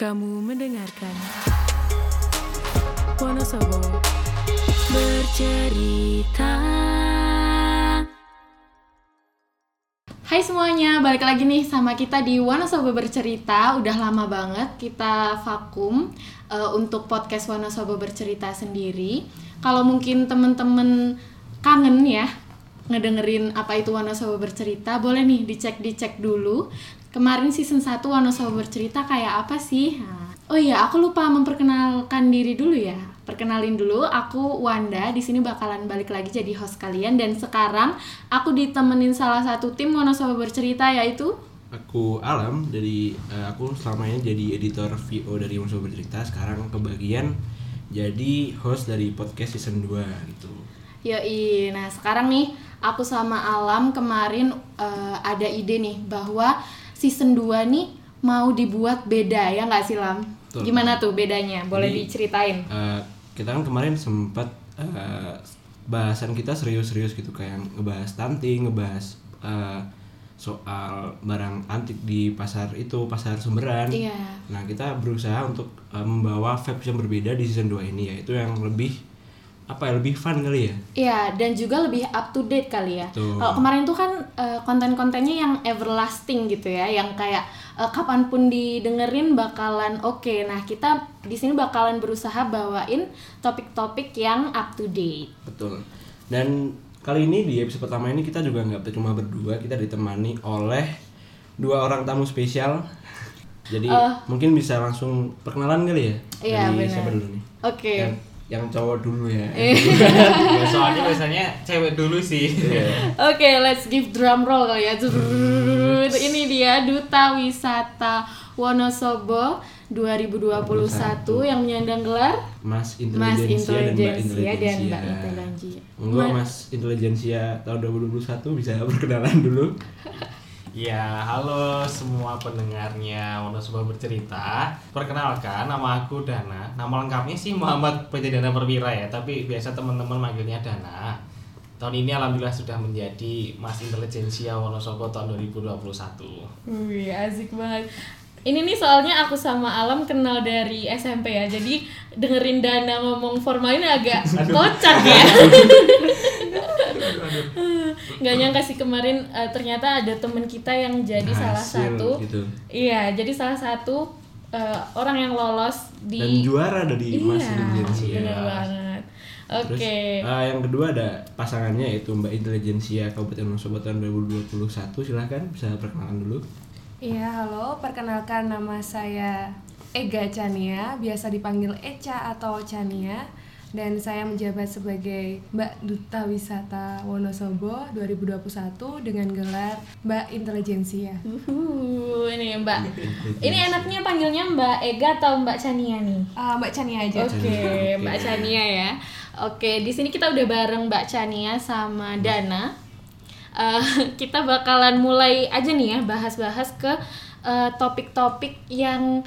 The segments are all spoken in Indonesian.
Kamu mendengarkan Wonosobo bercerita. Hai semuanya, balik lagi nih sama kita di Wonosobo bercerita. Udah lama banget kita vakum uh, untuk podcast Wonosobo bercerita sendiri. Kalau mungkin temen-temen kangen ya ngedengerin apa itu Wonosobo bercerita, boleh nih dicek-dicek dulu. Kemarin season 1 Wonosobo bercerita kayak apa sih? Nah, oh iya, aku lupa memperkenalkan diri dulu ya. Perkenalin dulu, aku Wanda. Di sini bakalan balik lagi jadi host kalian dan sekarang aku ditemenin salah satu tim Wonosobo bercerita yaitu Aku Alam, jadi eh, aku selama ini jadi editor VO dari Musuh Bercerita Sekarang kebagian jadi host dari podcast season 2 gitu Yoi, nah sekarang nih aku sama Alam kemarin eh, ada ide nih bahwa season 2 nih mau dibuat beda ya nggak sih Lam? Betul. Gimana tuh bedanya? Boleh Jadi, diceritain? Eh, Kita kan kemarin sempat eh, bahasan kita serius-serius gitu Kayak ngebahas stunting, ngebahas eh, soal barang antik di pasar itu, pasar sumberan Iya. Nah kita berusaha untuk eh, membawa vibes yang berbeda di season 2 ini Yaitu yang lebih apa ya lebih fun kali ya Iya, dan juga lebih up to date kali ya. Kalau kemarin tuh kan eh, konten-kontennya yang everlasting gitu ya, yang kayak eh, kapan pun didengerin bakalan oke. Nah, kita di sini bakalan berusaha bawain topik-topik yang up to date. Betul. Dan kali ini di episode pertama ini kita juga nggak cuma berdua, kita ditemani oleh dua orang tamu spesial. Jadi Eh. mungkin bisa langsung perkenalan kali ya? Iya, Dari benar. siapa dulu nih? Oke. Yang, yang cowok dulu ya. Ya, soalnya biasanya cewek dulu sih. Iya. Oke, let's give drum roll kali ya. Zrrrrrrr. Ini dia Duta Wisata Wonosobo 2021 yang menyandang gelar Mas Intelijensia dan Mbak Intelijensia dan Mbak Intelijensia. Monggo Mas Intelijensia tahun 2021 bisa perkenalan dulu. Ya, halo semua pendengarnya Wonosobo bercerita. Perkenalkan, nama aku Dana. Nama lengkapnya sih Muhammad PT Dana Perwira ya, tapi biasa teman-teman manggilnya Dana. Tahun ini alhamdulillah sudah menjadi Mas Intelijensia Wonosobo tahun 2021. Wih, asik banget. Ini nih soalnya aku sama Alam kenal dari SMP ya. Jadi dengerin Dana ngomong formal ini agak kocak ya. Gak nyangka sih kemarin eh, ternyata ada temen kita yang jadi salah Hasil satu. gitu. Iya, jadi salah satu eh, orang yang lolos di Dan juara dari Mas Iya, Intelijensia. bener banget. Terus Oke. eh, yang kedua ada pasangannya yaitu Mbak Intelijensia Kabupaten Wonosobo tahun 2021. Silahkan bisa perkenalan dulu. Iya, halo. Perkenalkan nama saya Ega Chania, biasa dipanggil Eca atau Chania. Dan saya menjabat sebagai Mbak Duta Wisata Wonosobo 2021 dengan gelar Mbak Intelijensia. Uhuh, ini Mbak. Ini enaknya panggilnya Mbak Ega atau Mbak Chania nih? Ah, Mbak Chania aja. Oke, Oke. Mbak Chania ya. Oke, di sini kita udah bareng Mbak Chania sama Dana. Eh, kita bakalan mulai aja nih ya bahas-bahas ke eh, topik-topik yang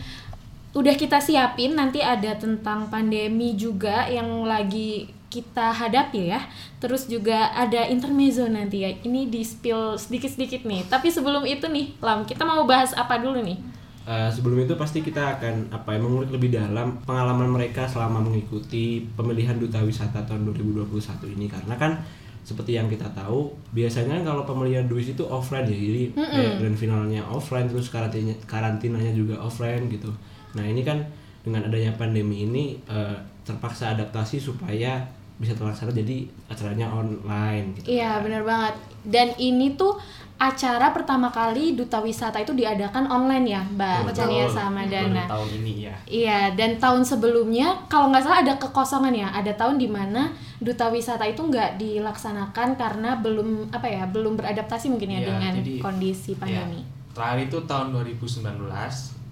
udah kita siapin. Nanti ada tentang pandemi juga yang lagi kita hadapi ya. Terus juga ada intermezzo nanti ya. Ini di spill sedikit-sedikit nih. Tapi sebelum itu nih, Lam, kita mau bahas apa dulu nih? Eh, sebelum itu pasti kita akan apa ya mengulik lebih dalam pengalaman mereka selama mengikuti pemilihan duta wisata tahun 2021 ini karena kan seperti yang kita tahu biasanya kan kalau pemilihan duis itu offline ya jadi kayak grand finalnya offline terus karantinanya karantinanya juga offline gitu nah ini kan dengan adanya pandemi ini eh, terpaksa adaptasi supaya bisa terlaksana jadi acaranya online gitu Iya benar banget. Dan ini tuh acara pertama kali duta wisata itu diadakan online ya Mbak. Chania sama Baru Dana. tahun ini ya. Iya dan tahun sebelumnya kalau nggak salah ada kekosongan ya. Ada tahun di mana duta wisata itu nggak dilaksanakan karena belum apa ya belum beradaptasi mungkin ya Iya, dengan jadi- kondisi pandemi. Ya, terakhir itu tahun 2019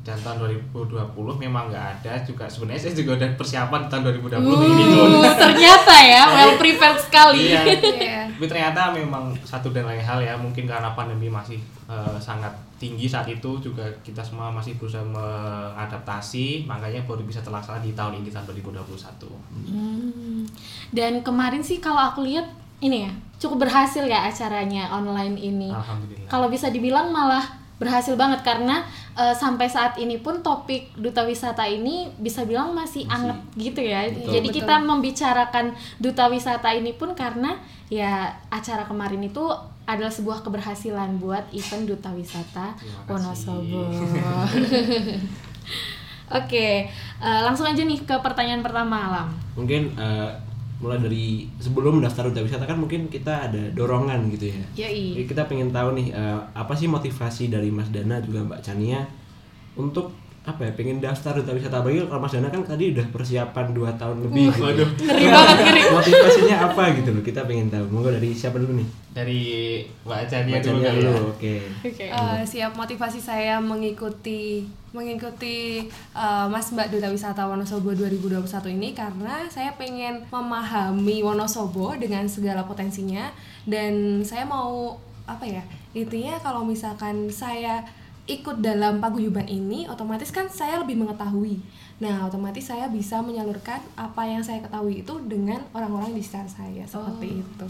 dan tahun 2020 memang nggak ada juga sebenarnya saya juga udah persiapan di tahun 2020 ini tuh. Uh, ternyata ya well prepared sekali. Iya. Iya. Tapi ternyata memang satu dan lain hal ya mungkin karena pandemi masih eh, sangat tinggi saat itu juga kita semua masih berusaha mengadaptasi makanya baru bisa terlaksana di tahun ini tahun 2021. Hmm. Dan kemarin sih kalau aku lihat ini ya cukup berhasil ya acaranya online ini. Alhamdulillah. Kalau bisa dibilang malah berhasil banget karena uh, sampai saat ini pun topik duta wisata ini bisa bilang masih, Masih. anget gitu ya. Betul. Jadi Betul. kita membicarakan duta wisata ini pun karena ya acara kemarin itu adalah sebuah keberhasilan buat event duta wisata. Wonosobo. Oke, eh, langsung aja nih ke pertanyaan pertama Alam. Mungkin eh, mulai dari sebelum daftar duta wisata kan mungkin kita ada dorongan gitu ya. Yoi. Jadi kita pengen tahu nih eh, apa sih motivasi dari Mas Dana juga Mbak Chania untuk apa ya pengen daftar duta wisata apalagi kalau Mas Dana kan tadi udah persiapan 2 tahun lebih gitu. Waduh. Ngeri banget ngeri. motivasinya apa gitu loh kita pengen tahu monggo dari siapa dulu nih Dari Mbak Chania Mbak dulu Chania kali dulu ya. oke Oke. Eh, siap motivasi saya mengikuti mengikuti eh, Mas Mbak Duta Wisata Wonosobo 2021 ini karena saya pengen memahami Wonosobo dengan segala potensinya dan saya mau apa ya intinya kalau misalkan saya ikut dalam paguyuban ini otomatis kan saya lebih mengetahui nah otomatis saya bisa menyalurkan apa yang saya ketahui itu dengan orang-orang di sekitar saya seperti Oh. itu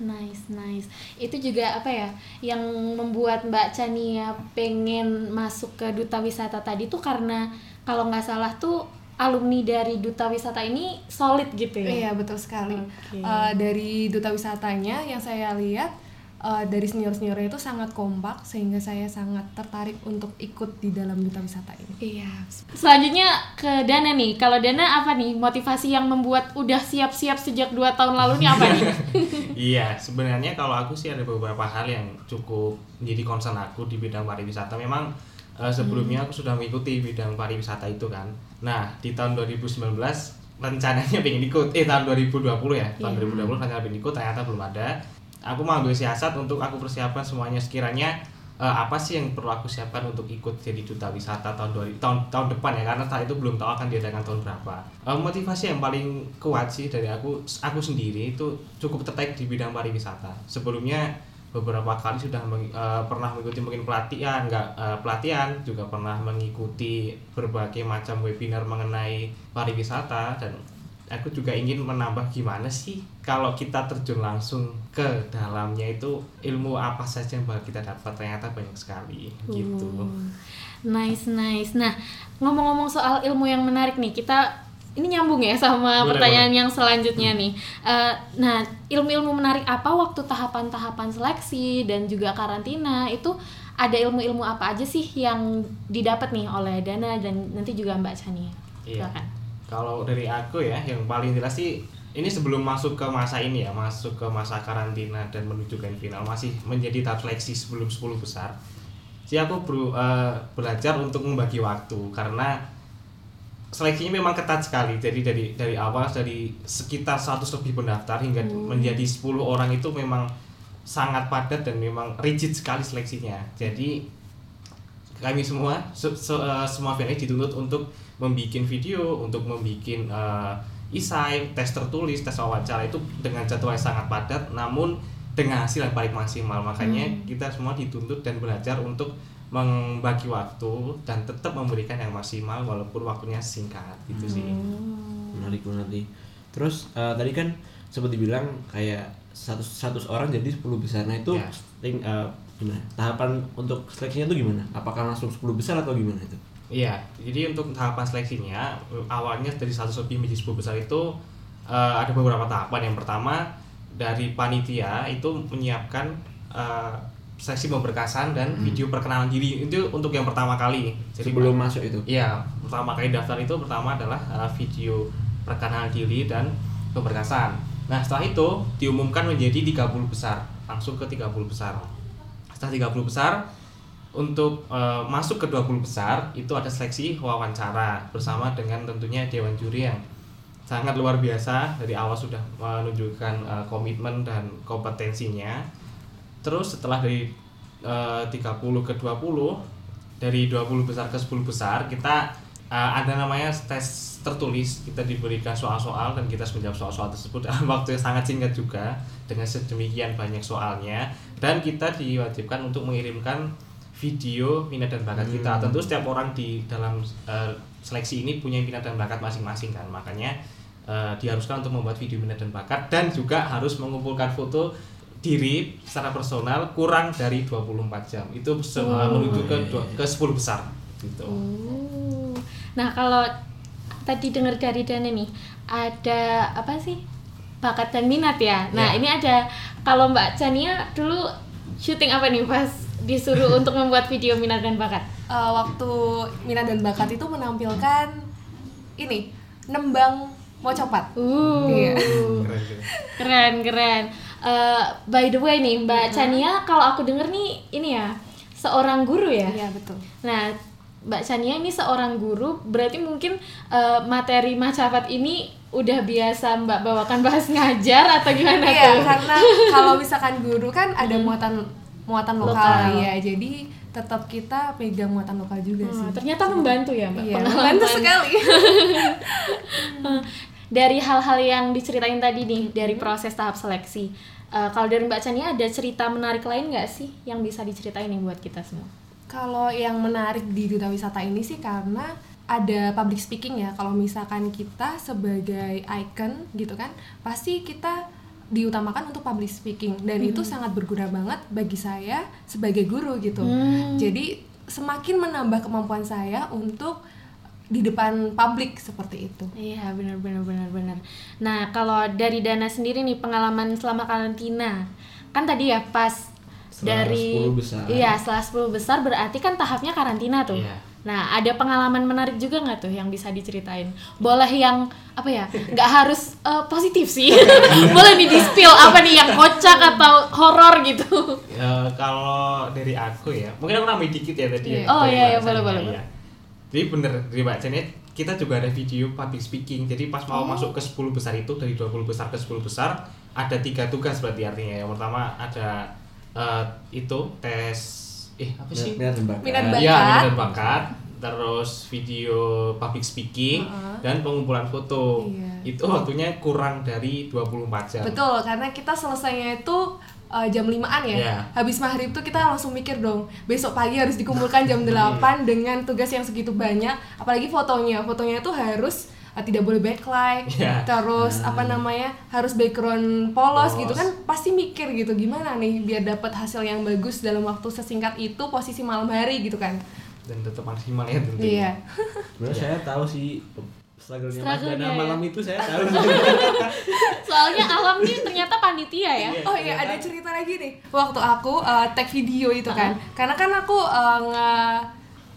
Nice, nice. Itu juga apa ya yang membuat Mbak Chania pengen masuk ke duta wisata tadi tuh karena kalau nggak salah tuh alumni dari duta wisata ini solid gitu ya. Iya betul sekali. Oke. Eh, dari duta wisatanya yang saya lihat eh, dari senior seniornya itu sangat kompak sehingga saya sangat tertarik untuk ikut di dalam duta wisata ini. Iya. Selanjutnya ke Dana nih. Kalau Dana apa nih motivasi yang membuat udah siap-siap sejak dua tahun lalu nih apa nih? Iya, sebenarnya kalau aku sih ada beberapa hal yang cukup menjadi concern aku di bidang pariwisata. Memang eh, sebelumnya aku sudah mengikuti bidang pariwisata itu kan. Nah, di tahun 2019 rencananya pengen ikut, eh tahun 2020 ya, tahun Iya. 2020 rencana pengen ikut, ternyata belum ada. Aku mengambil siasat untuk aku persiapan semuanya sekiranya eh, apa sih yang perlu aku siapkan untuk ikut jadi duta wisata tahun 2000, tahun tahun depan ya karena saat itu belum tahu akan diadakan tahun berapa. Eh, motivasi yang paling kuat sih dari aku aku sendiri itu cukup tertarik di bidang pariwisata. Sebelumnya beberapa kali sudah meng- eh, pernah mengikuti mungkin pelatihan enggak eh, pelatihan juga pernah mengikuti berbagai macam webinar mengenai pariwisata dan aku juga ingin menambah gimana sih kalau kita terjun langsung ke dalamnya itu ilmu apa saja yang bakal kita dapat ternyata banyak sekali gitu Hmm. Nice, nice. Nah, ngomong-ngomong soal ilmu yang menarik nih, kita ini nyambung ya sama Boleh, pertanyaan yang selanjutnya nih. Eh, nah, ilmu-ilmu menarik apa waktu tahapan-tahapan seleksi dan juga karantina itu ada ilmu-ilmu apa aja sih yang didapat nih oleh Dana dan nanti juga Mbak Chania? Iya. Silakan. Kalau dari aku ya, yang paling jelas sih ini sebelum masuk ke masa ini ya, masuk ke masa karantina dan menuju ke final masih menjadi tahap seleksi sebelum 10 besar. Sih aku beru- eh, belajar untuk membagi waktu karena seleksinya memang ketat sekali. Jadi dari dari awal dari sekitar 100 lebih pendaftar hingga menjadi 10 orang itu memang sangat padat dan memang rigid sekali seleksinya. Jadi kami semua se- se- eh, semua VNS dituntut untuk membuat video, untuk membuat eh, isai, tes tertulis, tes wawancara itu dengan jadwal yang sangat padat, namun dengan hasil yang paling maksimal. Makanya Hmm. kita semua dituntut dan belajar untuk membagi waktu dan tetap memberikan yang maksimal walaupun waktunya singkat gitu sih. Hmm. menarik menarik terus eh, tadi kan seperti bilang kayak 100 100 orang jadi 10 besar nah itu Ya. ting- eh, gimana tahapan untuk seleksinya itu gimana apakah langsung 10 besar atau gimana itu Iya, jadi untuk tahapan seleksinya awalnya dari 100 lebih menjadi 10 besar itu eh, ada beberapa tahapan. Yang pertama dari panitia itu menyiapkan eh, sesi pemberkasan dan video perkenalan diri itu untuk yang pertama kali. Jadi sebelum masuk itu Iya, pertama kali daftar itu pertama adalah uh, video perkenalan diri dan pemberkasan. Nah, setelah itu diumumkan menjadi 30 besar, langsung ke 30 besar. Setelah 30 besar untuk uh, masuk ke 20 besar itu ada seleksi wawancara bersama dengan tentunya dewan juri yang sangat luar biasa dari awal sudah menunjukkan uh, komitmen dan kompetensinya. Terus setelah dari uh, 30 ke 20 dari 20 besar ke 10 besar kita uh, ada namanya tes tertulis kita diberikan soal-soal dan kita harus menjawab soal-soal tersebut dalam waktu yang sangat singkat juga dengan sedemikian banyak soalnya dan kita diwajibkan untuk mengirimkan video minat dan bakat kita Hmm. tentu setiap orang di dalam uh, seleksi ini punya minat dan bakat masing-masing kan makanya uh, diharuskan untuk membuat video minat dan bakat dan juga harus mengumpulkan foto diri secara personal kurang dari 24 jam. Itu Oh, menuju ke iya, iya. ke 10 besar gitu. Oh. Nah, kalau tadi dengar dari Dana nih, ada apa sih? Bakat dan minat ya. Nah, Ya. ini ada kalau Mbak Chania dulu syuting apa nih pas disuruh untuk membuat video minat dan bakat? Eh, waktu minat dan bakat itu menampilkan ini nembang mau copat. Uh. Iya. Keren, keren. Keren, keren. Eh, by the way nih, Mbak Chania kalau aku denger nih ini ya, seorang guru ya. Iya betul. Nah, Mbak Chania ini seorang guru, berarti mungkin eh, materi macapat ini udah biasa Mbak bawakan bahas ngajar atau gimana Iya tuh? karena kalau misalkan guru kan ada muatan muatan lokal, Lokal. ya jadi tetap kita pegang muatan lokal juga Hmm, sih. ternyata membantu ya Mbak. Iya, membantu sekali. dari hal-hal yang diceritain tadi nih dari proses tahap seleksi. eh, kalau dari Mbak Chania ada cerita menarik lain nggak sih yang bisa diceritain nih buat kita semua? Kalau yang menarik di duta wisata ini sih karena ada public speaking ya. Kalau misalkan kita sebagai icon gitu kan, pasti kita diutamakan untuk public speaking dan itu sangat berguna banget bagi saya sebagai guru gitu. Hmm. Jadi semakin menambah kemampuan saya untuk di depan publik seperti itu. Iya benar benar benar benar. Nah kalau dari Dana sendiri nih pengalaman selama karantina kan tadi ya pas Setelah dari 10 besar. iya setelah 10 besar berarti kan tahapnya karantina tuh. Iya. Nah ada pengalaman menarik juga nggak tuh yang bisa diceritain? Boleh yang apa ya? Nggak harus eh, positif sih. Boleh nih di spill apa nih yang kocak atau horor gitu. Ya, kalau dari aku ya, mungkin aku nambahin dikit ya tadi. Ya, Oh, iya, iya, boleh, boleh, boleh. Jadi bener dari Mbak Janet, kita juga ada video public speaking. Jadi pas Oh. mau masuk ke 10 besar itu dari 20 besar ke 10 besar ada tiga tugas berarti artinya. Yang pertama ada eh, itu tes eh apa sih? Minat dan bakat. Minat Iya, bakat. minat dan bakat. Terus video public speaking Heeh. dan pengumpulan foto. Iya. Itu waktunya kurang dari 24 jam. Betul, karena kita selesainya itu uh, jam 5-an ya. Iya. Habis maghrib tuh kita langsung mikir dong, besok pagi harus dikumpulkan jam 8 dengan tugas yang segitu banyak, apalagi fotonya. Fotonya itu harus uh, tidak boleh backlight, Iya. terus apa namanya? harus background polos, Polos. gitu kan pasti mikir gitu gimana nih biar dapat hasil yang bagus dalam waktu sesingkat itu posisi malam hari gitu kan. Dan tetap maksimal ya tentunya. Iya. Sebenarnya saya tahu sih struggle-nya Mas Struggle-nya Dana ya. malam itu saya tahu. Soalnya alam nih ternyata panitia ya. Oh iya ada cerita lagi nih waktu aku uh, tag video itu kan karena kan aku uh, nge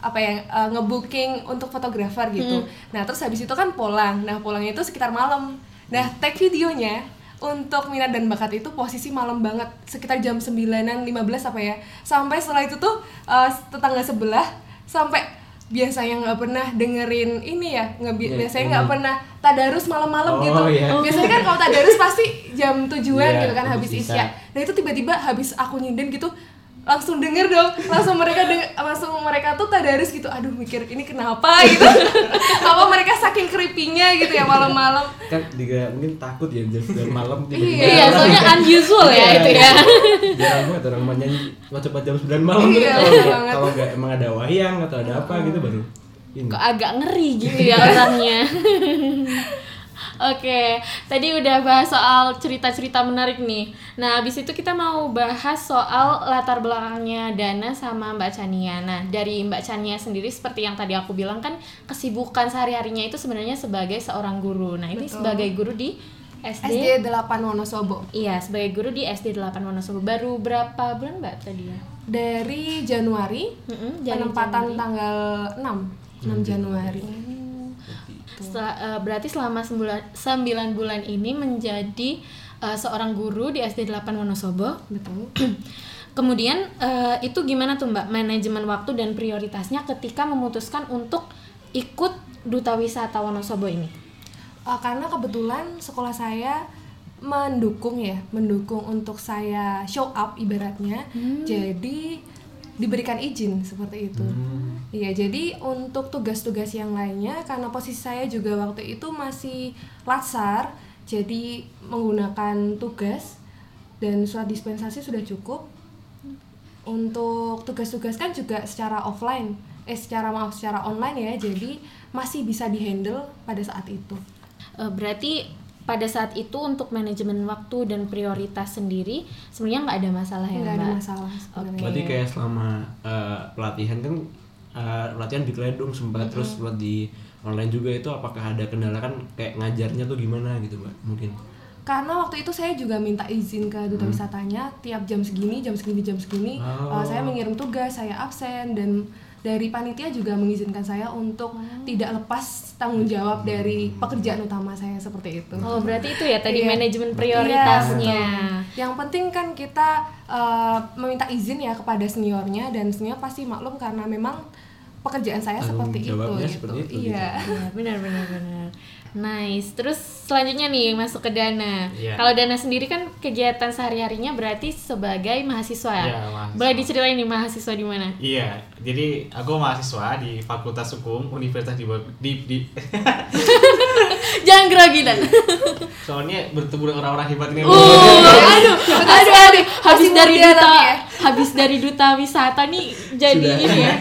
apa ya uh, ngebooking untuk fotografer gitu. Nah terus habis itu kan pulang. Nah pulangnya itu sekitar malam. Nah tag videonya untuk minat dan bakat itu posisi malam banget sekitar jam 9-an 15 apa ya sampai setelah itu tuh uh, tetangga sebelah sampai biasanya nggak pernah dengerin ini ya nggak bi- Ya, biasanya ini. nggak pernah tadarus malam-malam Oh, gitu iya. biasanya kan kalau tadarus pasti jam tujuan Iya, gitu kan habis isya. nah itu tiba-tiba habis aku nyinden gitu langsung denger dong langsung mereka deng- langsung mereka tuh tadarus gitu aduh mikir ini kenapa gitu apa mereka saking creepy-nya gitu ya malam-malam kan juga mungkin takut ya jam 9 malam Iya. Iya, soalnya unusual ya itu ya. Jarang banget orang mau nyanyi cepat jam 9 malam gitu. Iya, Kalau iya nggak- banget. kalau nggak emang ada wayang atau ada apa gitu baru ini. Kok agak ngeri gitu ya orangnya. Oke, tadi udah bahas soal cerita-cerita menarik nih. Nah, habis itu kita mau bahas soal latar belakangnya Dana sama Mbak Chania. Nah, dari Mbak Chania sendiri seperti yang tadi aku bilang kan kesibukan sehari-harinya itu sebenarnya sebagai seorang guru. Nah, ini Betul. sebagai guru di SD. SD 8 Wonosobo Iya, sebagai guru di SD 8 Wonosobo. Baru berapa bulan Mbak tadi ya? dari Januari Mm-mm, Januari- penempatan Januari. tanggal 6 6 Januari Setelah- eh, berarti selama sembilan, 9 bulan ini menjadi eh, seorang guru di SD 8 Wonosobo. betul Kemudian eh, itu gimana tuh Mbak manajemen waktu dan prioritasnya ketika memutuskan untuk ikut duta wisata Wonosobo ini? Uh, karena kebetulan sekolah saya mendukung ya, mendukung untuk saya show up ibaratnya. Jadi diberikan izin seperti itu. Iya, jadi untuk tugas-tugas yang lainnya karena posisi saya juga waktu itu masih latsar, jadi menggunakan tugas dan surat dispensasi sudah cukup. Untuk tugas-tugas kan juga secara offline, eh secara maaf secara online ya, jadi masih bisa dihandle pada saat itu. Eh, berarti pada saat itu untuk manajemen waktu dan prioritas sendiri sebenarnya nggak ada masalah ya nggak mbak ada masalah sebenarnya Berarti kayak selama eh, pelatihan kan eh, pelatihan di Kledung sempat terus buat di online juga itu apakah ada kendala? Kan kayak ngajarnya tuh gimana gitu mbak mungkin. Karena waktu itu saya juga minta izin ke duta wisatanya tiap jam segini jam segini jam segini. Oh. uh, saya mengirim tugas saya absen dan dari panitia juga mengizinkan saya untuk tidak lepas tanggung jawab dari pekerjaan utama saya seperti itu oh berarti itu ya tadi Iya. manajemen Iya, prioritasnya betul. yang penting kan kita uh, meminta izin ya kepada seniornya dan senior pasti maklum karena memang pekerjaan saya Tanggung seperti itu jawabnya gitu. seperti itu, iya Iya, benar benar benar. Nice. Terus selanjutnya nih masuk ke Dana. Iya. Kalau Dana sendiri kan kegiatan sehari-harinya berarti sebagai mahasiswa. Iya, mahasiswa. Boleh diceritain nih mahasiswa di mana? Iya, jadi aku mahasiswa di Fakultas Hukum Universitas di, di, di Jangan grogi Dan. soalnya bertemu dengan orang-orang hebat ini. Uh, aduh, aduh, aduh, habis dari duta, ya. habis dari duta wisata nih jadi Sudah. ini ya.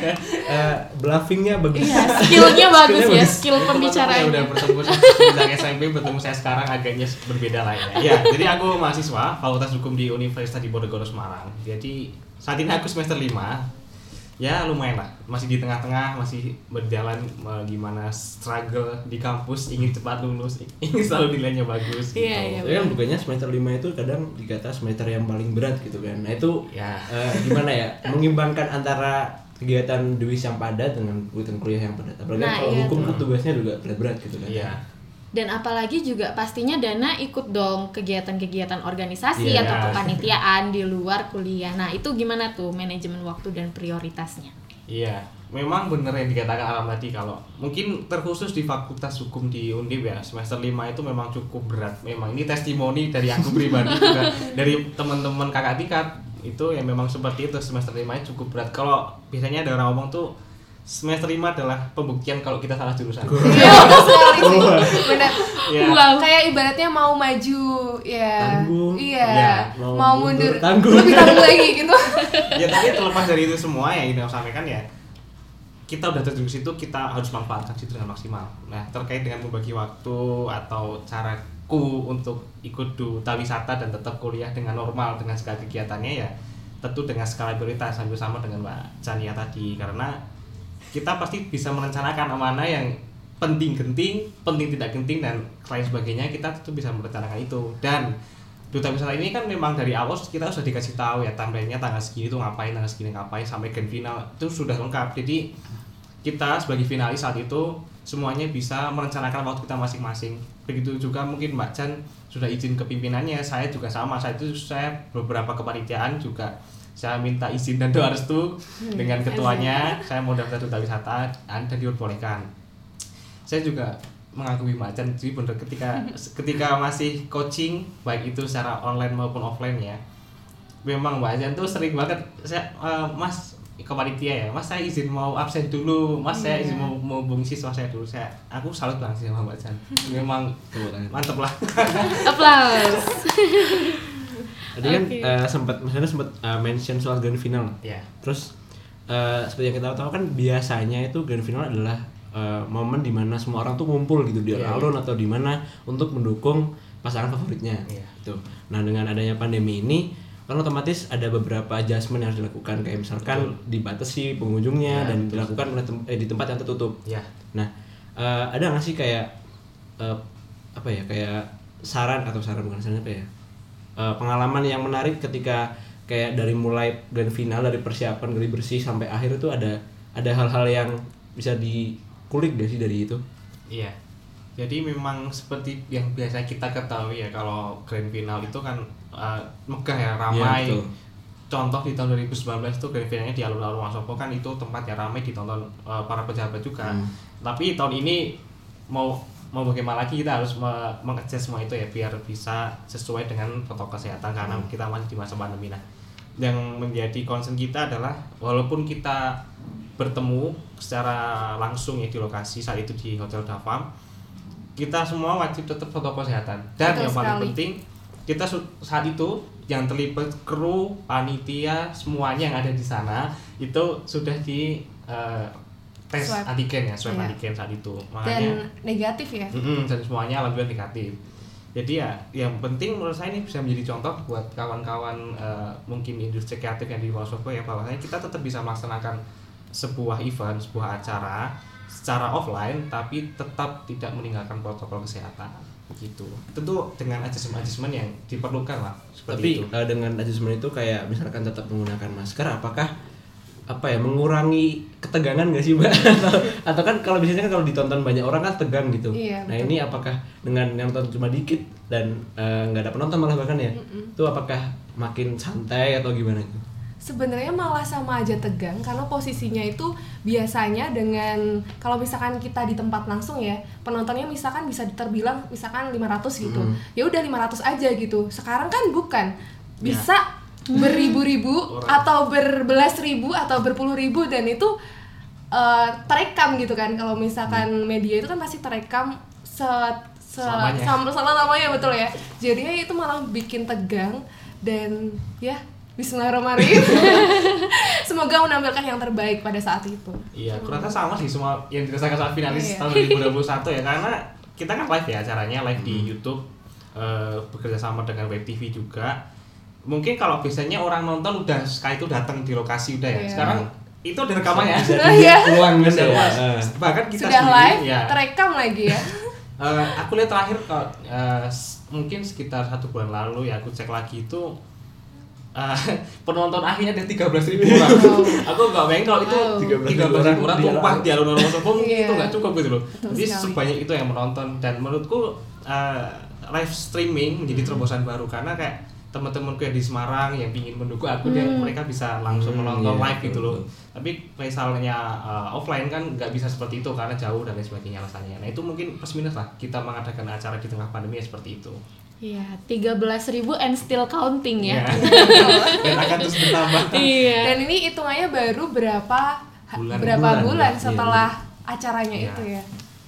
Eh, bluffingnya bagus Iya, skillnya bagus ya, bagus. skill yang udah bertemu sejak SMP bertemu saya sekarang agaknya berbeda lah ya. Ya, jadi aku mahasiswa Fakultas Hukum di Universitas di Diponegoro Semarang. Jadi saat ini aku semester 5 ya lumayan lah masih di tengah-tengah masih berjalan eh, gimana struggle di kampus ingin cepat lulus ingin selalu nilainya bagus Iya, iya. Tapi kan bukannya semester 5 itu kadang dikata semester yang paling berat gitu kan. Nah itu Ya. eh, gimana ya mengimbangkan antara kegiatan duis yang padat dengan kegiatan kuliah yang padat. Apalagi Nah, kalau iya hukum kan tugasnya juga berat-berat gitu kan. iya Dan apalagi juga pastinya Dana ikut dong kegiatan-kegiatan organisasi Iya. atau kepanitiaan di luar kuliah. Nah, itu gimana tuh manajemen waktu dan prioritasnya? Iya, memang bener yang dikatakan Alam tadi kalau mungkin terkhusus di Fakultas Hukum di Undip ya semester 5 itu memang cukup berat. Memang ini testimoni dari aku pribadi juga dari teman-teman kakak tingkat itu yang memang seperti itu semester 5 nya cukup berat. Kalau biasanya ada orang ngomong tuh semester 5 adalah pembuktian kalau kita salah jurusan. Iya. Benar. Iya. Wow. Kayak ibaratnya mau maju, ya. Tangguh. Iya. Iya. Mau Mau, mundur, mundur, tangguh. lebih tangguh lagi gitu. ya tapi terlepas dari itu semua yang ingin aku sampaikan ya kita udah terjun ke situ kita harus manfaatkan situ dengan maksimal nah terkait dengan membagi waktu atau caraku untuk ikut duta wisata dan tetap kuliah dengan normal dengan segala kegiatannya ya tentu dengan skala prioritas hampir sama dengan Mbak Chania tadi karena kita pasti bisa merencanakan mana yang penting genting, penting tidak genting dan lain sebagainya kita tentu bisa merencanakan itu. Dan duta wisata ini kan memang dari awal kita sudah dikasih tahu ya timelinenya tanggal segini tuh ngapain tanggal segini ngapain sampai grand final itu sudah lengkap. Jadi kita sebagai finalis saat itu semuanya bisa merencanakan waktu kita masing-masing. Begitu juga mungkin Mbak Chan sudah izin ke pimpinannya saya juga sama. Saat itu saya beberapa kepanitiaan juga saya minta izin dan doa restu dengan ketuanya. Saya mau daftar duta wisata anda diperbolehkan saya juga mengakui Mbak Chan jadi bener ketika ketika masih coaching baik itu secara online maupun offline ya memang Mbak Chan tuh sering banget saya eh, Mas ke panitia ya Mas saya izin mau absen dulu. Mas saya Iya. izin mau mau hubungi siswa saya dulu. Saya aku salut banget sih sama Mbak Chan memang mantep lah. Applause. Tadi kan Oke. eh, sempat misalnya sempat eh, mention soal grand final. ya Terus eh, seperti yang kita tahu kan biasanya itu grand final adalah eh, momen di mana semua orang tuh ngumpul gitu di Iya, alun atau di mana untuk mendukung pasangan favoritnya. Iya. Gitu. Nah dengan adanya pandemi ini kan otomatis ada beberapa adjustment yang harus dilakukan kayak misalkan dibatasi pengunjungnya Iya, dan betul. dilakukan oleh tem- eh, di tempat yang tertutup. ya Nah, eh, ada nggak sih kayak eh, apa ya kayak saran atau saran bukan saran apa ya Eh, pengalaman yang menarik ketika kayak dari mulai grand final dari persiapan geli bersih sampai akhir itu ada ada hal-hal yang bisa dikulik gak sih dari itu? Iya. Jadi memang seperti yang biasa kita ketahui ya kalau grand final itu kan eh, megah ya, ramai. Iya, betul. Contoh di tahun 2019 itu grand finalnya di alun-alun Wasopo kan itu tempat yang ramai ditonton eh, para pejabat juga. Hmm. Tapi tahun ini mau mau bagaimana lagi kita harus me- mengecek semua itu ya biar bisa sesuai dengan protokol kesehatan karena Hmm. kita masih di masa pandemi nah. Yang menjadi concern kita adalah walaupun kita bertemu secara langsung ya di lokasi saat itu di Hotel Davam kita semua wajib tetap protokol kesehatan dan Betul yang paling sekali. penting kita saat itu yang terlibat kru panitia semuanya yang ada di sana itu sudah di eh, tes Swab. antigen ya swab Iya. antigen saat itu Dan makanya negatif ya. Mm-mm, dan semuanya alhamdulillah negatif jadi ya yang penting menurut saya ini bisa menjadi contoh buat kawan-kawan eh, mungkin industri kreatif yang di Wonosobo ya bahwasanya kita tetap bisa melaksanakan sebuah event sebuah acara secara offline tapi tetap tidak meninggalkan protokol kesehatan gitu tentu dengan adjustment-adjustment yang diperlukan lah seperti Tapi itu eh, dengan adjustment itu kayak misalkan tetap menggunakan masker, apakah apa ya mengurangi ketegangan nggak sih mbak? atau, atau kan kalau biasanya kan kalau ditonton banyak orang kan tegang gitu. Iya, nah betul. ini apakah dengan yang nonton cuma dikit dan eh, nggak ada penonton malah bahkan ya, itu apakah makin santai atau gimana itu? Sebenarnya malah sama aja tegang karena posisinya itu biasanya dengan kalau misalkan kita di tempat langsung ya penontonnya misalkan bisa terbilang misalkan 500 gitu. Hmm. Ya udah 500 aja gitu. Sekarang kan bukan Ya. Bisa beribu-ribu atau berbelas ribu atau berpuluh ribu dan itu eh, terekam gitu kan. Kalau misalkan media itu kan pasti terekam se se Selamanya. sama lamanya betul ya. Jadinya itu malah bikin tegang dan ya Bismillahirrahmanirrahim. Semoga menampilkan yang terbaik pada saat itu. Iya, kurasa sama sih semua yang dirasakan saat finalis Iya. tahun 2021 ya karena kita kan live ya acaranya live di YouTube eh, bekerja sama dengan Web TV juga. Mungkin kalau biasanya orang nonton udah sekali itu datang di lokasi udah ya. Iya. Sekarang itu ada rekamannya. Bisa Iya. ulang kan Bisa ya? Eh. Bahkan kita Sudah sendiri, live, ya. terekam lagi ya. Eh, aku lihat terakhir kalau eh, s- mungkin sekitar satu bulan lalu ya aku cek lagi itu eh, penonton akhirnya ada 13.000 ribu orang. Wow. aku nggak bayangin kalau itu Wow. 13.000 ribu orang, tumpah di alun-alun Wonosobo mungkin Iya. itu nggak cukup gitu loh. Betul Jadi sekali. sebanyak itu yang menonton dan menurutku eh, live streaming menjadi terobosan baru karena kayak teman-temanku yang di Semarang yang ingin mendukung aku dia mereka bisa langsung Hmm, menonton iya, live gitu betul, loh tapi misalnya uh, offline kan nggak bisa seperti itu karena jauh dan lain sebagainya alasannya nah itu mungkin plus minus lah kita mengadakan acara di tengah pandemi ya seperti itu Iya, 13.000 and still counting ya. dan akan terus bertambah Iya. Dan ini hitungannya baru berapa Bulan. berapa Bulan, bulan, ya. setelah acaranya Iya. itu ya.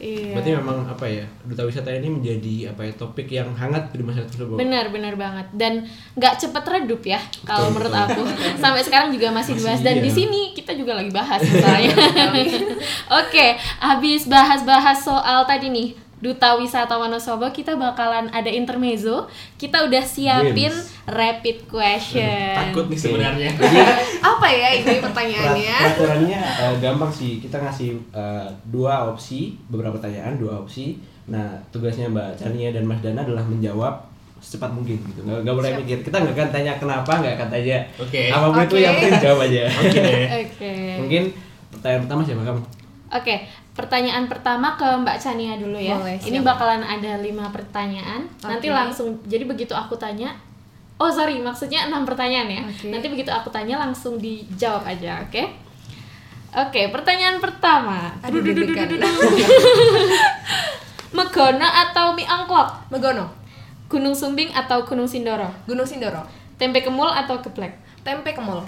Iya. Berarti memang apa ya duta wisata ini menjadi apa ya topik yang hangat di masyarakat tersebut. Benar, benar banget. Dan nggak cepet redup ya kalau menurut betul. aku. Sampai sekarang juga masih Masih dibahas dan iya. di sini kita juga lagi bahas misalnya. Oke, habis bahas-bahas soal tadi nih Duta Wisata Wonosobo kita bakalan ada intermezzo. Kita udah siapin Games. rapid question. takut nih sebenarnya Apa ya ini Perat- pertanyaannya? Peraturannya eh, gampang sih. Kita ngasih eh, dua opsi, beberapa pertanyaan, dua opsi. Nah, tugasnya Mbak Chania dan Mas Dana adalah menjawab secepat mungkin gitu. Nggak, nggak boleh Siap. mikir. Kita nggak akan tanya kenapa, nggak akan tanya Oke. apa pun itu Oke. yang penting jawab aja. oke deh Oke. Mungkin pertanyaan pertama siapa kamu? Oke, pertanyaan pertama ke Mbak Chania dulu ya. Boleh, Ini bakalan ada lima pertanyaan. Nanti Oke. langsung, jadi begitu aku tanya, oh sorry, maksudnya enam pertanyaan ya. Oke. Nanti begitu aku tanya langsung dijawab aja, oke? Oke, pertanyaan pertama. Aduh. Megono atau mie angklok? Megono, Gunung Sumbing atau Gunung Sindoro? Gunung Sindoro, Tempe kemul atau geplek? Tempe Kemul,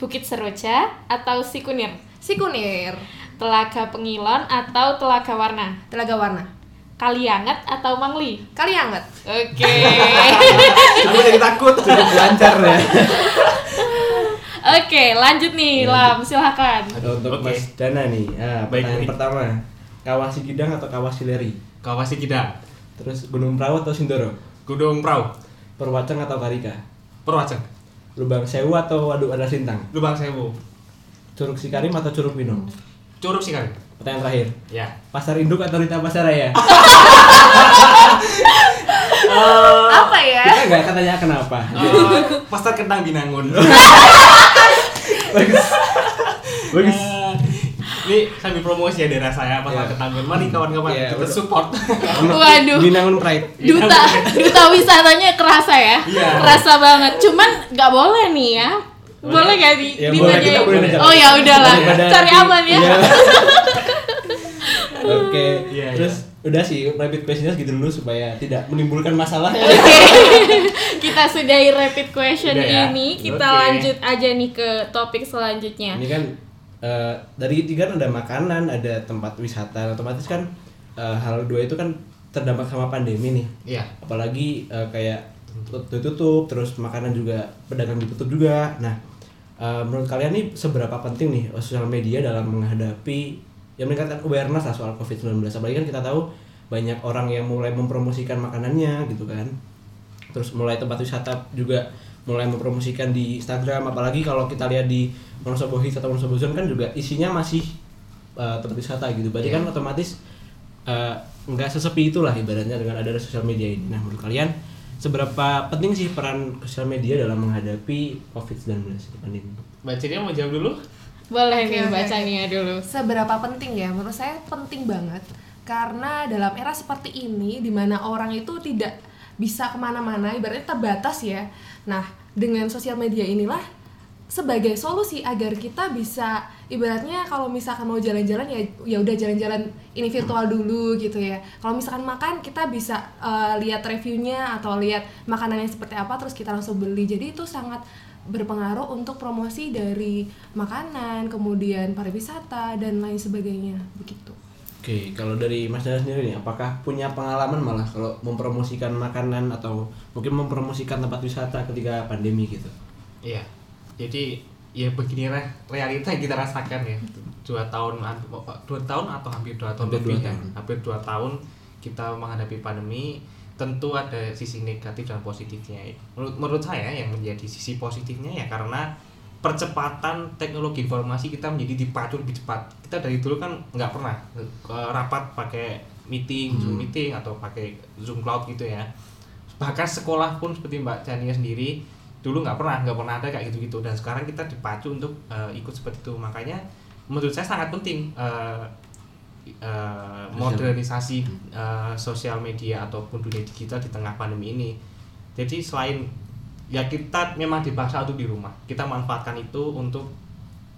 Bukit Seroja atau Sikunir? Sikunir, Telaga Pengilon atau Telaga Warna? Telaga Warna, Kalianget atau Mangli? Kalianget, Oke. aku jadi takut Cukup lancar ya. Oke, lanjut nih, Lam, silakan. Ada untuk Oke. Mas Dana nih. Ah, Baik, pertanyaan baik. pertama. Kawah Sikidang atau Kawah Sileri? kawasi kita Terus Gunung Perahu atau Sindoro? Gunung Prau Perwacang atau Karika? Perwacang Lubang Sewu atau Waduk Ada Sintang? Lubang Sewu Curug Sikarim atau Curug Pinong? Curug sih kali Pertanyaan terakhir. ya Pasar Induk atau Rita Pasaraya? apa ya? Kita nggak akan tanya kenapa. Eh, pasar kentang binangun Bagus. Bagus. Eh, ini sambil promosi ya daerah saya pasar kentang binangun mari kawan-kawan Iya, kita support Waduh. Binangun Pride. Duta, duta wisatanya kerasa ya, Iya. kerasa banget. Cuman nggak boleh nih ya, boleh gak di, Ya, ditanyain? Oh ya udahlah, cari aman ya. Iya. Oke. Iya, Terus udah sih rapid questionnya segitu dulu supaya tidak menimbulkan masalah. Oke, kita sudahi rapid question Udah ya? ini. Kita Oke. lanjut aja nih ke topik selanjutnya. Ini kan eh, dari tiga kan ada makanan, ada tempat wisata, otomatis kan eh, hal dua itu kan terdampak sama pandemi nih. iya Apalagi eh, kayak tut- tutup, terus makanan juga pedagang ditutup juga. Nah, eh, menurut kalian nih seberapa penting nih eh, sosial media dalam menghadapi yang meningkatkan awareness lah soal COVID-19. Apalagi kan kita tahu banyak orang yang mulai mempromosikan makanannya gitu kan. Terus mulai tempat wisata juga mulai mempromosikan di Instagram. Apalagi kalau kita lihat di Wonosobo Hits atau Wonosobo Zone kan juga isinya masih uh, tempat wisata gitu. Berarti kan otomatis uh, nggak sesepi itulah ibaratnya dengan ada sosial media ini. Nah menurut kalian seberapa penting sih peran sosial media dalam menghadapi COVID-19 pandemi Bacanya mau jawab dulu? Boleh Oke, nih oke, baca oke. Nia dulu. Seberapa penting ya? Menurut saya penting banget karena dalam era seperti ini di mana orang itu tidak bisa ke mana-mana, ibaratnya terbatas ya. Nah, dengan sosial media inilah sebagai solusi agar kita bisa ibaratnya kalau misalkan mau jalan-jalan ya ya udah jalan-jalan ini virtual dulu gitu ya. Kalau misalkan makan kita bisa eh, lihat reviewnya atau lihat makanannya seperti apa terus kita langsung beli. Jadi itu sangat berpengaruh untuk promosi dari makanan, kemudian pariwisata dan lain sebagainya begitu. Oke, kalau dari Mas Dana sendiri nih, apakah punya pengalaman malah kalau mempromosikan makanan atau mungkin mempromosikan tempat wisata ketika pandemi gitu? Iya. Jadi ya begini re- realita yang kita rasakan ya. Dua tahun dua tahun atau hampir dua tahun Hampir dua lebih ya. tahun. hampir dua tahun kita menghadapi pandemi tentu ada sisi negatif dan positifnya. Menurut menurut saya yang menjadi sisi positifnya ya karena percepatan teknologi informasi kita menjadi dipacu lebih cepat. Kita dari dulu kan nggak pernah eh, rapat pakai meeting zoom meeting atau pakai zoom cloud gitu ya. Bahkan sekolah pun seperti Mbak Chania sendiri dulu nggak pernah nggak pernah ada kayak gitu gitu dan sekarang kita dipacu untuk eh, ikut seperti itu. Makanya menurut saya sangat penting eh, eh, modernisasi eh, sosial media ataupun dunia digital di tengah pandemi ini. Jadi selain ya kita memang dipaksa untuk di rumah. Kita manfaatkan itu untuk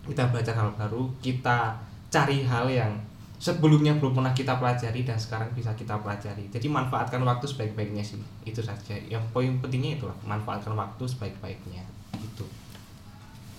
kita belajar hal baru kita cari hal yang sebelumnya belum pernah kita pelajari dan sekarang bisa kita pelajari jadi manfaatkan waktu sebaik-baiknya sih itu saja yang poin pentingnya itulah manfaatkan waktu sebaik-baiknya itu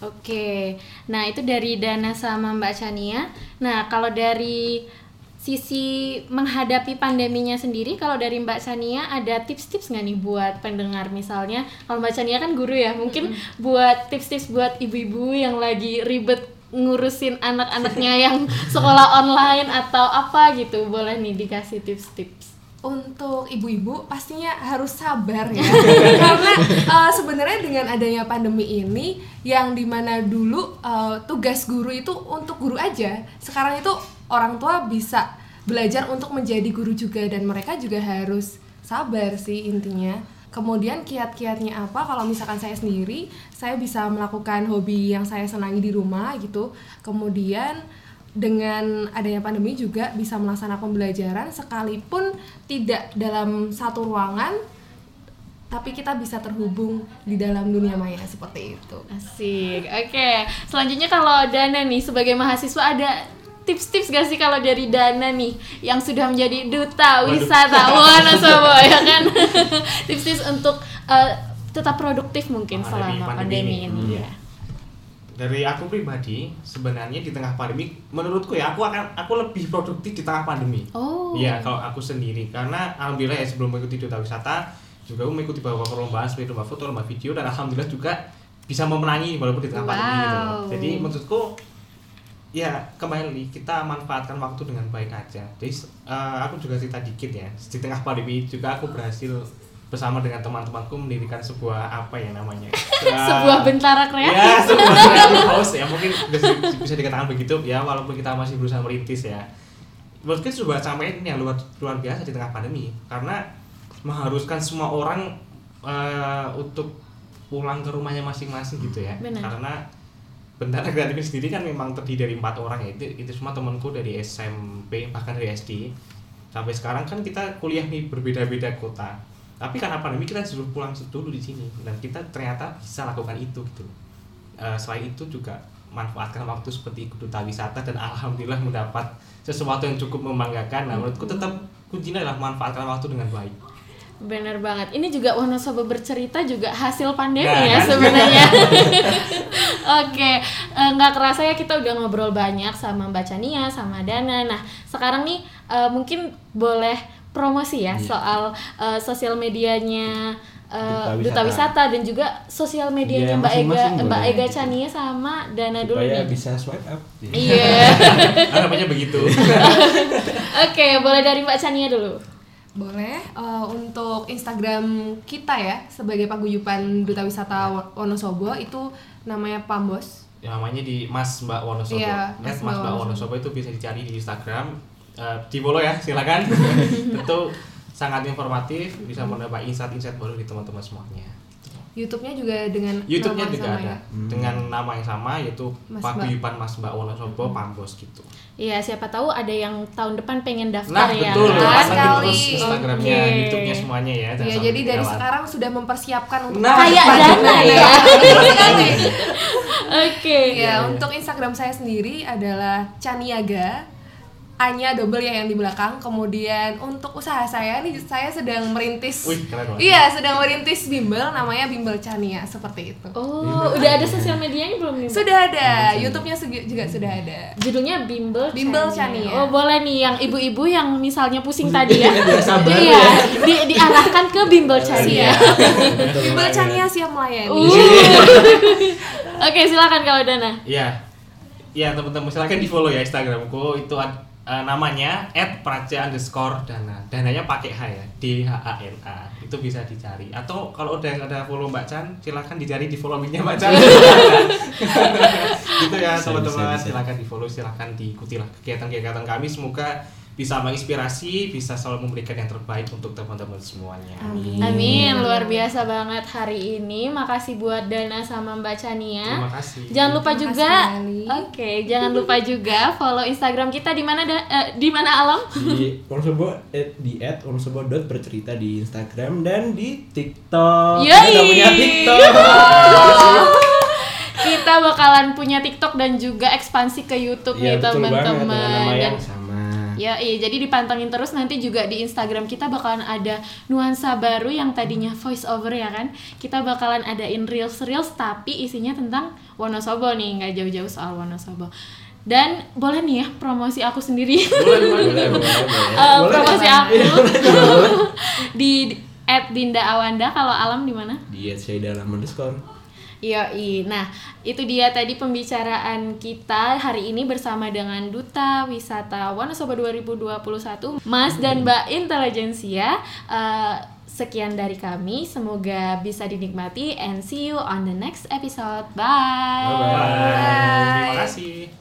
Oke, nah itu dari Dana sama Mbak Chania. Nah kalau dari sisi menghadapi pandeminya sendiri, kalau dari Mbak Chania ada tips-tips nggak nih buat pendengar misalnya? Kalau Mbak Chania kan guru ya, mungkin buat tips-tips buat ibu-ibu yang lagi ribet ngurusin anak-anaknya yang sekolah online atau apa gitu, boleh nih dikasih tips-tips. Untuk ibu-ibu pastinya harus sabar ya. Karena eh, sebenarnya dengan adanya pandemi ini yang di mana dulu eh, tugas guru itu untuk guru aja. Sekarang itu orang tua bisa belajar untuk menjadi guru juga dan mereka juga harus sabar sih intinya kemudian kiat-kiatnya apa kalau misalkan saya sendiri saya bisa melakukan hobi yang saya senangi di rumah gitu kemudian dengan adanya pandemi juga bisa melaksanakan pembelajaran sekalipun tidak dalam satu ruangan tapi kita bisa terhubung di dalam dunia maya seperti itu. Asik. Oke, selanjutnya kalau Dana nih sebagai mahasiswa ada tips-tips gak sih kalau dari Dana nih yang sudah menjadi duta wisata Wonosobo ya kan? Tips-tips untuk eh, tetap produktif mungkin Menghadapi selama pandemi pandemi ini. Iya. ya. dari aku pribadi sebenarnya di tengah pandemi menurutku ya aku akan aku lebih produktif di tengah pandemi Oh. Iya, kalau aku sendiri karena alhamdulillah ya sebelum mengikuti duta wisata juga aku mengikuti beberapa perlombaan seperti lomba foto, lomba video dan alhamdulillah juga bisa memenangi walaupun di tengah pandemi gitu. Wow. Jadi menurutku ya kembali kita manfaatkan waktu dengan baik aja. Jadi eh, aku juga cerita dikit ya. Di tengah pandemi juga aku berhasil bersama dengan teman-temanku mendirikan sebuah apa ya namanya? Sebuah bentara kreatif. Ya, sebuah creative house ya mungkin bisa, bisa dikatakan begitu ya walaupun kita masih berusaha merintis ya. Mungkin sebuah capaian yang luar luar biasa di tengah pandemi karena mengharuskan semua orang eh, untuk pulang ke rumahnya masing-masing gitu ya. Benar. Karena Bentara Kreatif sendiri kan memang terdiri dari empat orang ya. Itu, itu semua temanku dari SMP bahkan dari SD sampai sekarang kan kita kuliah nih berbeda-beda kota. Tapi karena pandemi kita disuruh pulang dulu di sini. Dan kita ternyata bisa lakukan itu gitu. Eh, selain itu juga manfaatkan waktu seperti duta wisata dan alhamdulillah mendapat sesuatu yang cukup membanggakan. Nah menurutku tetap kuncinya adalah manfaatkan waktu dengan baik Bener banget. Ini juga Wonosobo bercerita juga hasil pandemi Nah, ya kan? sebenarnya. Oke, eh, nggak kerasa ya kita udah ngobrol banyak sama Mbak Chania, sama Dana. Nah, sekarang nih eh, mungkin boleh promosi ya Iya. soal eh, sosial medianya uh, Duta duta, Wisata. wisata. dan juga sosial medianya Iya, Mbak Ega masing-masing Mbak boleh. Ega Chania sama Dana dulu supaya nih. bisa swipe up Iya. Harapannya begitu. Oke, boleh dari Mbak Chania dulu. Boleh eh, untuk Instagram kita ya sebagai paguyuban Duta Wisata Wo- Wonosobo itu namanya Pambos. Ya, namanya di Mas Mbak Wonosobo. Iya, Mas, Mas Mbak Mbak Wonosobo itu bisa dicari di Instagram. Eh, di follow ya, silakan. Tentu sangat informatif, bisa mendapat insight-insight baru di teman-teman semuanya. YouTube-nya juga dengan YouTube-nya nama juga sama ada ya. dengan nama yang sama yaitu Mas Paguyuban Mas Mbak Wonosobo Pambos gitu. Iya, siapa tahu ada yang tahun depan pengen daftar Nah, ya. betul. kan? Kan Pasangin kali. terus Instagramnya, Oke. YouTube-nya semuanya ya. Iya, jadi dari ketinggalan. sekarang sudah mempersiapkan untuk Nah, Kayak. Dana ya. Betul sekali. Oke. Ya, untuk Instagram saya sendiri adalah Chaniaga. A-nya double ya yang di belakang. Kemudian untuk usaha saya nih saya sedang merintis Wih, keren banget. Iya, sedang merintis bimbel namanya Bimbel Chania seperti itu. Oh, udah ada sosial medianya belum nih? Sudah ada, YouTube-nya juga sudah ada. Judulnya Bimbel Bimbel Chania. Chania. Oh, boleh nih yang ibu-ibu yang misalnya pusing tadi ya. Iya, ya. di, diarahkan ke Bimbel Chania. Bimbel Chania siap melayani. Uh. Oke, silakan kalau Dana. Iya. Iya, teman-teman silakan di-follow ya Instagramku itu ad- eh, namanya @praja underscore dana. Dananya pakai H ya, D H A N A. Itu bisa dicari. Atau kalau udah ada follow Mbak Chan, silakan dicari di follow nya Mbak Chan. gitu ya teman-teman, bisa. silakan di-follow, silakan diikutilah kegiatan-kegiatan kami semoga bisa menginspirasi, bisa selalu memberikan yang terbaik untuk teman-teman semuanya. Amin. Amin, luar biasa banget hari ini. Makasih buat Dana sama Mbak Chania. Terima kasih. Jangan lupa Terima juga, oke, jangan lupa juga follow Instagram kita di mana eh, di mana Alam? di Wonosobo di bercerita di Instagram dan di TikTok. Yoi. Kita punya TikTok. kita bakalan punya TikTok dan juga ekspansi ke YouTube Iya nih teman-teman. nama Dan yang sama. Ya, iya, jadi dipantengin terus nanti juga di Instagram kita bakalan ada nuansa baru yang tadinya voice over ya kan. Kita bakalan adain reels-reels tapi isinya tentang Wonosobo nih, nggak jauh-jauh soal Wonosobo. Dan boleh nih ya promosi aku sendiri. Boleh, boleh, Boleh, boleh. boleh, boleh. Boleh, promosi aku di at Dinda Awanda kalau alam di mana? Di at Syahida Alam underscore. Yoi, nah itu dia tadi pembicaraan kita hari ini bersama dengan Duta Wisata Wonosobo 2021 Mas dan Mbak Intelijensia Eh, Sekian dari kami, semoga bisa dinikmati and see you on the next episode. Bye. Bye-bye. Terima kasih.